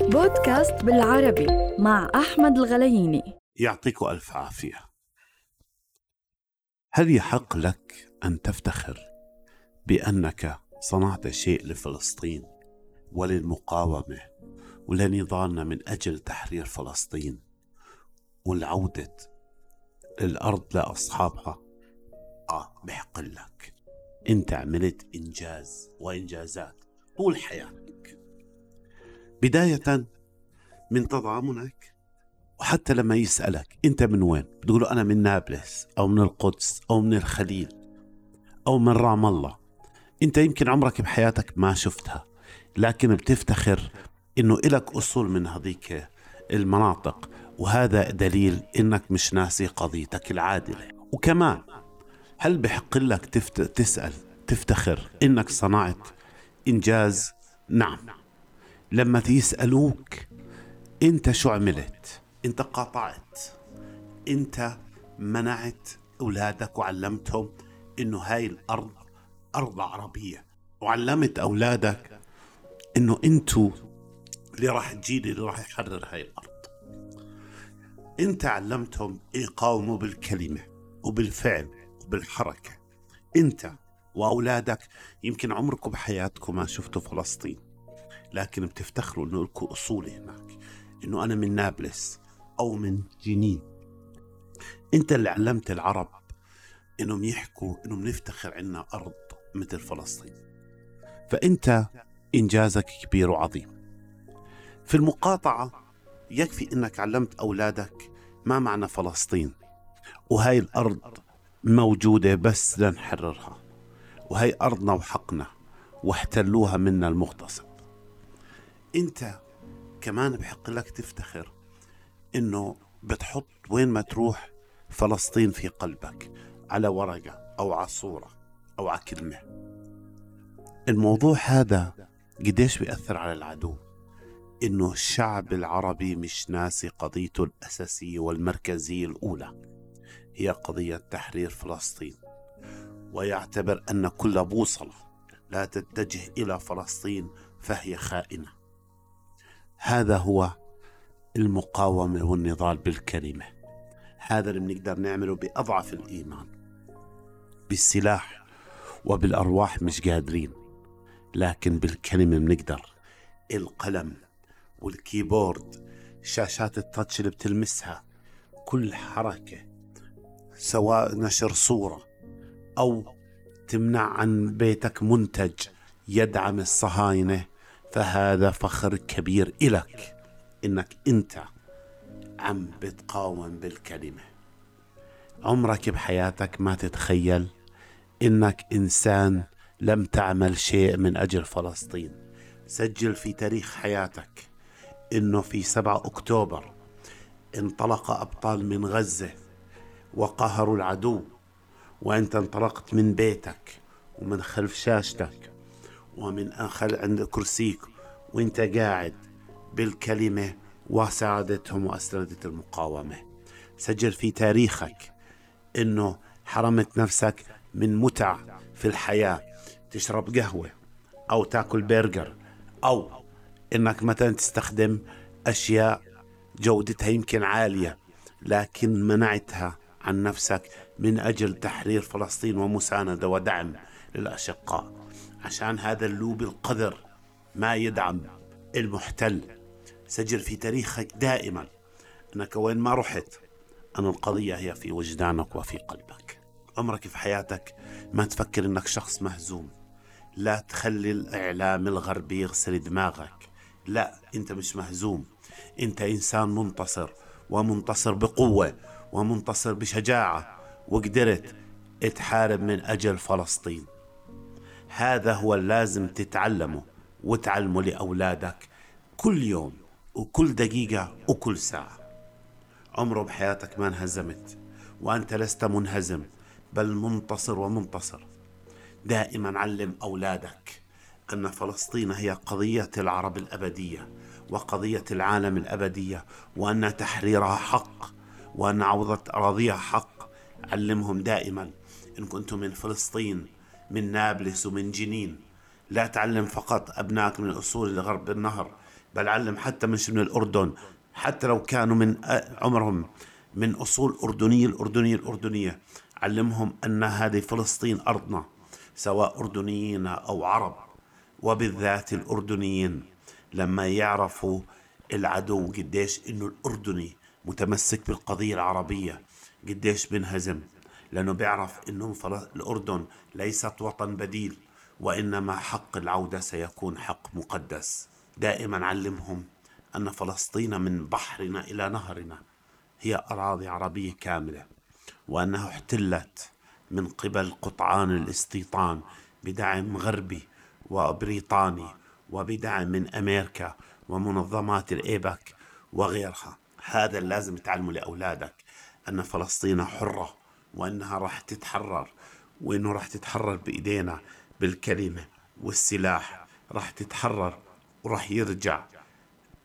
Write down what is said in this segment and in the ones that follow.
بودكاست بالعربي مع أحمد الغلييني. يعطيك ألف عافية. هل يحق لك أن تفتخر بأنك صنعت شيء لفلسطين وللمقاومة ولنضالنا من أجل تحرير فلسطين والعودة الأرض لأصحابها؟ آه بحق لك. أنت عملت إنجاز وإنجازات طول حياتك. بداية من تضامنك وحتى لما يسألك أنت من وين بتقول أنا من نابلس أو من القدس أو من الخليل أو من رام الله. أنت يمكن عمرك بحياتك ما شفتها لكن بتفتخر أنه إلك أصول من هذيك المناطق. وهذا دليل أنك مش ناسي قضيتك العادلة. وكمان هل بحق لك تفت... تسأل تفتخر أنك صنعت إنجاز؟ نعم. لما يسألوك أنت شو عملت؟ أنت قاطعت. أنت منعت أولادك وعلمتهم أنه هاي الأرض أرض عربية وعلمت أولادك أنه أنتوا اللي راح الجيل اللي راح يحرر هاي الأرض. أنت علمتهم يقاوموا بالكلمة وبالفعل وبالحركة. أنت وأولادك يمكن عمركم بحياتكم ما شفتوا فلسطين. لكن بتفتخروا أنه لكم أصول هناك أنه أنا من نابلس أو من جنين. أنت اللي علمت العرب أنهم يحكوا أنهم نفتخر عنا أرض مثل فلسطين. فأنت إنجازك كبير وعظيم. في المقاطعة يكفي أنك علمت أولادك ما معنى فلسطين وهاي الأرض موجودة بس لنحررها وهي أرضنا وحقنا واحتلوها منا المغتصب أنت كمان بحق لك تفتخر إنه بتحط وين ما تروح فلسطين في قلبك على ورقة أو على صورة أو على كلمة. الموضوع هذا قديش بيأثر على العدو؟ إنه الشعب العربي مش ناسي قضيته الأساسية والمركزية الأولى هي قضية تحرير فلسطين. ويعتبر أن كل بوصلة لا تتجه إلى فلسطين فهي خائنة. هذا هو المقاومة والنضال بالكلمة. هذا اللي بنقدر نعمله بأضعف الإيمان بالسلاح وبالأرواح مش قادرين لكن بالكلمة بنقدر. القلم والكيبورد شاشات التاتش اللي بتلمسها كل حركة سواء نشر صورة أو تمنع عن بيتك منتج يدعم الصهاينة فهذا فخر كبير إلك إنك أنت عم بتقاوم بالكلمة. عمرك بحياتك ما تتخيل إنك إنسان لم تعمل شيء من أجل فلسطين. سجل في تاريخ حياتك إنه في 7 أكتوبر انطلق أبطال من غزة وقهروا العدو وأنت انطلقت من بيتك ومن خلف شاشتك ومن أخل عند كرسيك وانت قاعد بالكلمة وساعدتهم وأسندت المقاومة. سجل في تاريخك إنه حرمت نفسك من متع في الحياة. تشرب قهوة أو تأكل برجر أو إنك مثلا تستخدم أشياء جودتها يمكن عالية لكن منعتها عن نفسك من أجل تحرير فلسطين ومساندة ودعم للأشقاء. عشان هذا اللوب القذر ما يدعم المحتل. سجل في تاريخك دائما. أنك وين ما رحت أن القضية هي في وجدانك وفي قلبك. عمرك في حياتك ما تفكر أنك شخص مهزوم. لا تخلي الإعلام الغربي يغسل دماغك. لا أنت مش مهزوم. أنت إنسان منتصر ومنتصر بقوة ومنتصر بشجاعة. وقدرت تحارب من أجل فلسطين. هذا هو اللازم تتعلمه وتعلمه لأولادك كل يوم وكل دقيقة وكل ساعة. عمره بحياتك ما انهزمت وأنت لست منهزم بل منتصر ومنتصر. دائما علم أولادك أن فلسطين هي قضية العرب الأبدية وقضية العالم الأبدية وأن تحريرها حق وأن عوضة أراضيها حق. علمهم دائما إن كنتم من فلسطين من نابلس ومن جنين. لا تعلم فقط أبنائك من أصول غرب النهر بل علم حتى مش من الأردن حتى لو كانوا من عمرهم من أصول أردنية الأردنية الأردنية. علمهم أن هذه فلسطين أرضنا سواء أردنيين أو عرب. وبالذات الأردنيين لما يعرفوا العدو قديش إنه الأردني متمسك بالقضية العربية قديش بنهزم. لأنه بيعرف إنه الأردن ليست وطن بديل وإنما حق العودة سيكون حق مقدس. دائما علمهم أن فلسطين من بحرنا إلى نهرنا هي أراضي عربية كاملة وأنها احتلت من قبل قطعان الاستيطان بدعم غربي وبريطاني وبدعم من أمريكا ومنظمات الإيبك وغيرها. هذا لازم تعلمه لأولادك أن فلسطين حرة وأنها راح تتحرر. وأنه راح تتحرر بإيدينا بالكلمة والسلاح. راح تتحرر وراح يرجع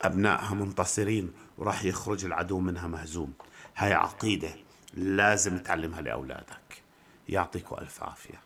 أبنائها منتصرين وراح يخرج العدو منها مهزوم. هاي عقيدة لازم تعلمها لأولادك. يعطيكم ألف عافية.